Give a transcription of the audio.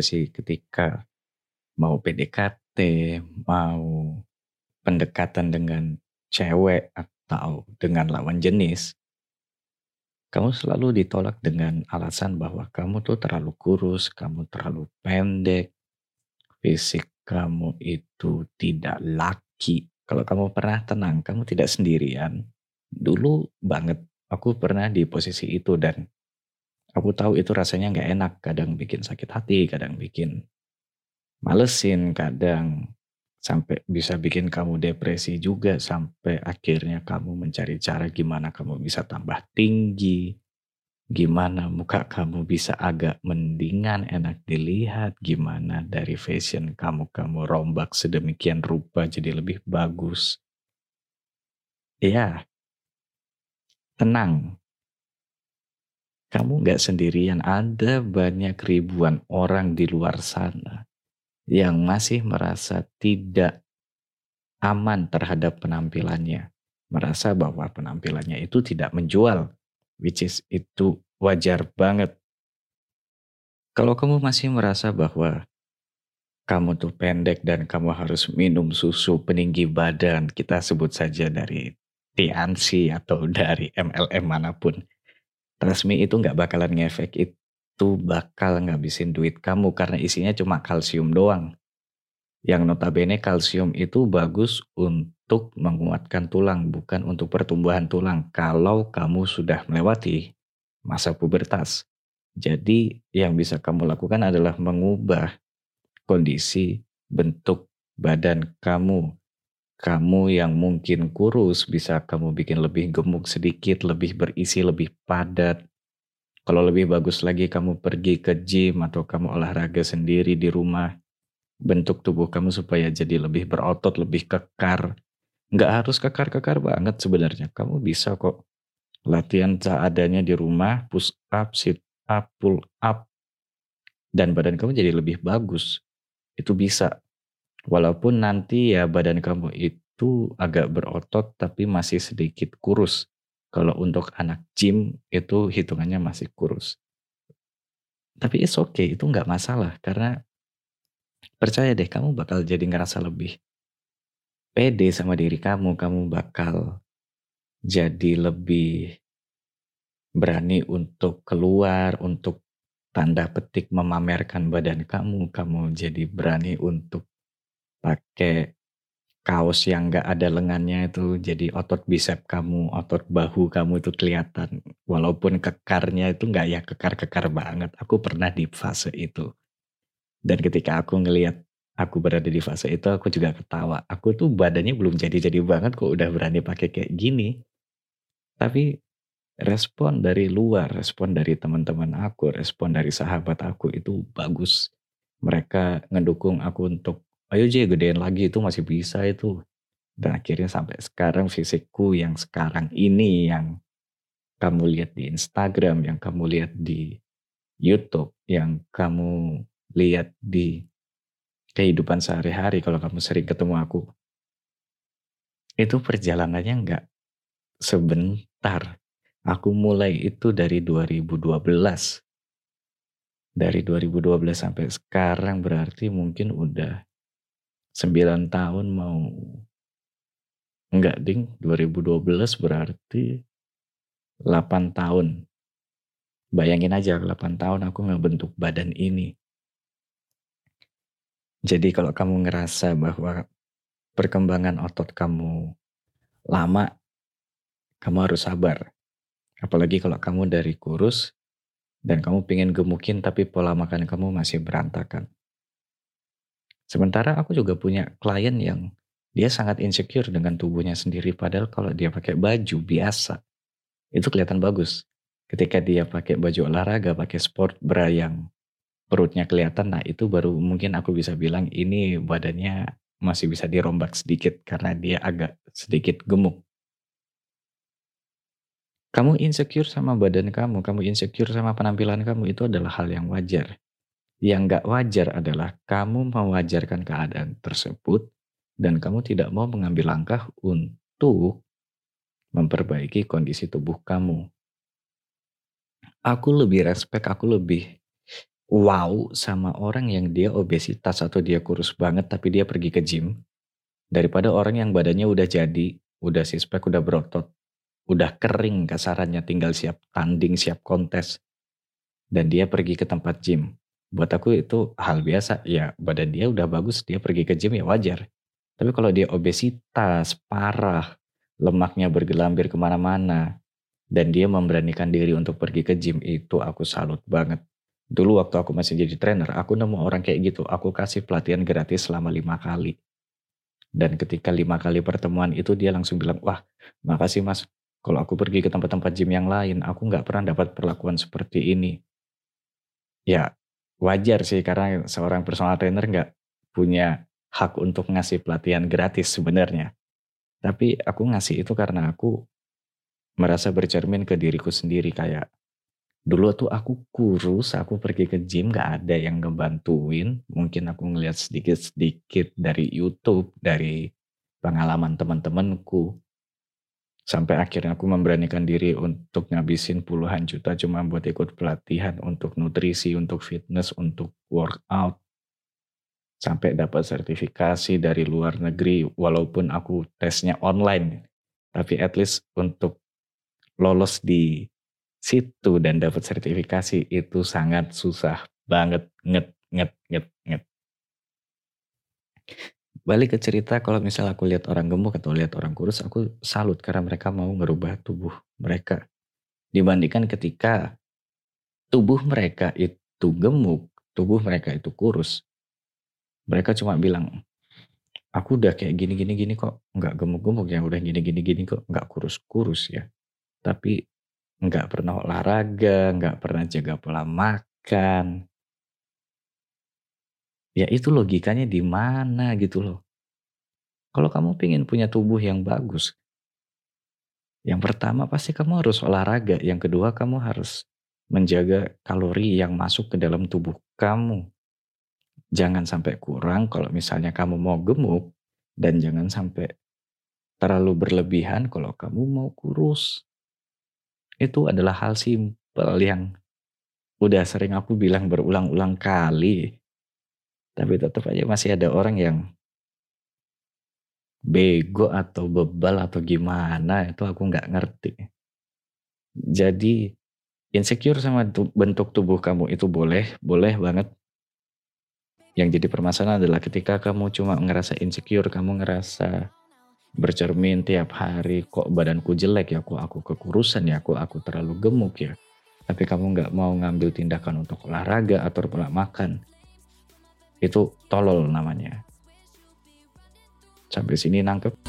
nggak sih ketika mau PDKT, mau pendekatan dengan cewek atau dengan lawan jenis, kamu selalu ditolak dengan alasan bahwa kamu tuh terlalu kurus, kamu terlalu pendek, fisik kamu itu tidak laki. Kalau kamu pernah tenang, kamu tidak sendirian. Dulu banget aku pernah di posisi itu dan aku tahu itu rasanya nggak enak. Kadang bikin sakit hati, kadang bikin malesin, kadang sampai bisa bikin kamu depresi juga sampai akhirnya kamu mencari cara gimana kamu bisa tambah tinggi, gimana muka kamu bisa agak mendingan enak dilihat, gimana dari fashion kamu kamu rombak sedemikian rupa jadi lebih bagus. Ya, tenang. Kamu nggak sendirian, ada banyak ribuan orang di luar sana yang masih merasa tidak aman terhadap penampilannya, merasa bahwa penampilannya itu tidak menjual, which is itu wajar banget. Kalau kamu masih merasa bahwa kamu tuh pendek dan kamu harus minum susu peninggi badan, kita sebut saja dari TNC atau dari MLM mana pun, resmi itu nggak bakalan ngefek itu bakal ngabisin duit kamu karena isinya cuma kalsium doang. Yang notabene kalsium itu bagus untuk menguatkan tulang, bukan untuk pertumbuhan tulang kalau kamu sudah melewati masa pubertas. Jadi yang bisa kamu lakukan adalah mengubah kondisi bentuk badan kamu. Kamu yang mungkin kurus bisa kamu bikin lebih gemuk sedikit, lebih berisi, lebih padat, kalau lebih bagus lagi kamu pergi ke gym atau kamu olahraga sendiri di rumah. Bentuk tubuh kamu supaya jadi lebih berotot, lebih kekar. Nggak harus kekar-kekar banget sebenarnya. Kamu bisa kok latihan seadanya di rumah, push up, sit up, pull up. Dan badan kamu jadi lebih bagus. Itu bisa. Walaupun nanti ya badan kamu itu agak berotot tapi masih sedikit kurus. Kalau untuk anak gym itu hitungannya masih kurus. Tapi it's okay, itu nggak masalah karena percaya deh kamu bakal jadi ngerasa lebih pede sama diri kamu, kamu bakal jadi lebih berani untuk keluar, untuk tanda petik memamerkan badan kamu, kamu jadi berani untuk pakai kaos yang nggak ada lengannya itu jadi otot bicep kamu, otot bahu kamu itu kelihatan. Walaupun kekarnya itu nggak ya kekar-kekar banget. Aku pernah di fase itu. Dan ketika aku ngelihat aku berada di fase itu, aku juga ketawa. Aku tuh badannya belum jadi-jadi banget kok udah berani pakai kayak gini. Tapi respon dari luar, respon dari teman-teman aku, respon dari sahabat aku itu bagus. Mereka ngedukung aku untuk ayo J gedein lagi itu masih bisa itu. Dan akhirnya sampai sekarang fisikku yang sekarang ini yang kamu lihat di Instagram, yang kamu lihat di YouTube, yang kamu lihat di kehidupan sehari-hari kalau kamu sering ketemu aku. Itu perjalanannya enggak sebentar. Aku mulai itu dari 2012. Dari 2012 sampai sekarang berarti mungkin udah 9 tahun mau enggak ding 2012 berarti 8 tahun. Bayangin aja 8 tahun aku ngebentuk badan ini. Jadi kalau kamu ngerasa bahwa perkembangan otot kamu lama, kamu harus sabar. Apalagi kalau kamu dari kurus dan kamu pengen gemukin tapi pola makan kamu masih berantakan. Sementara aku juga punya klien yang dia sangat insecure dengan tubuhnya sendiri padahal kalau dia pakai baju biasa itu kelihatan bagus. Ketika dia pakai baju olahraga, pakai sport bra yang perutnya kelihatan, nah itu baru mungkin aku bisa bilang ini badannya masih bisa dirombak sedikit karena dia agak sedikit gemuk. Kamu insecure sama badan kamu, kamu insecure sama penampilan kamu itu adalah hal yang wajar. Yang gak wajar adalah kamu mewajarkan keadaan tersebut dan kamu tidak mau mengambil langkah untuk memperbaiki kondisi tubuh kamu. Aku lebih respect, aku lebih wow sama orang yang dia obesitas atau dia kurus banget tapi dia pergi ke gym daripada orang yang badannya udah jadi, udah sispek, udah berotot, udah kering kasarannya tinggal siap tanding, siap kontes dan dia pergi ke tempat gym. Buat aku itu hal biasa, ya badan dia udah bagus, dia pergi ke gym ya wajar. Tapi kalau dia obesitas, parah, lemaknya bergelambir ke mana-mana, dan dia memberanikan diri untuk pergi ke gym, itu aku salut banget. Dulu waktu aku masih jadi trainer, aku nemu orang kayak gitu, aku kasih pelatihan gratis selama lima kali. Dan ketika lima kali pertemuan itu dia langsung bilang, wah makasih mas, kalau aku pergi ke tempat-tempat gym yang lain, aku nggak pernah dapat perlakuan seperti ini. Ya wajar sih karena seorang personal trainer nggak punya hak untuk ngasih pelatihan gratis sebenarnya. Tapi aku ngasih itu karena aku merasa bercermin ke diriku sendiri kayak dulu tuh aku kurus, aku pergi ke gym gak ada yang ngebantuin. Mungkin aku ngeliat sedikit-sedikit dari YouTube, dari pengalaman teman-temanku. Sampai akhirnya aku memberanikan diri untuk ngabisin puluhan juta cuma buat ikut pelatihan untuk nutrisi, untuk fitness, untuk workout. Sampai dapat sertifikasi dari luar negeri walaupun aku tesnya online. Tapi at least untuk lolos di situ dan dapat sertifikasi itu sangat susah banget nget nget nget nget balik ke cerita kalau misal aku lihat orang gemuk atau lihat orang kurus, aku salut karena mereka mau merubah tubuh mereka. Dibandingkan ketika tubuh mereka itu gemuk, tubuh mereka itu kurus. Mereka cuma bilang, aku udah kayak gini gini gini kok nggak gemuk-gemuk ya udah gini gini gini kok nggak kurus-kurus ya tapi nggak pernah olahraga nggak pernah jaga pola makan Ya itu logikanya di mana gitu loh. Kalau kamu pengen punya tubuh yang bagus, yang pertama pasti kamu harus olahraga, yang kedua kamu harus menjaga kalori yang masuk ke dalam tubuh kamu. Jangan sampai kurang kalau misalnya kamu mau gemuk dan jangan sampai terlalu berlebihan kalau kamu mau kurus. Itu adalah hal simpel yang udah sering aku bilang berulang-ulang kali tapi tetap aja masih ada orang yang bego atau bebal atau gimana itu aku nggak ngerti. Jadi insecure sama bentuk tubuh kamu itu boleh, boleh banget. Yang jadi permasalahan adalah ketika kamu cuma ngerasa insecure, kamu ngerasa bercermin tiap hari kok badanku jelek ya, kok aku kekurusan ya, kok aku terlalu gemuk ya. Tapi kamu nggak mau ngambil tindakan untuk olahraga atau pola makan itu tolol namanya. Sampai sini nangkep?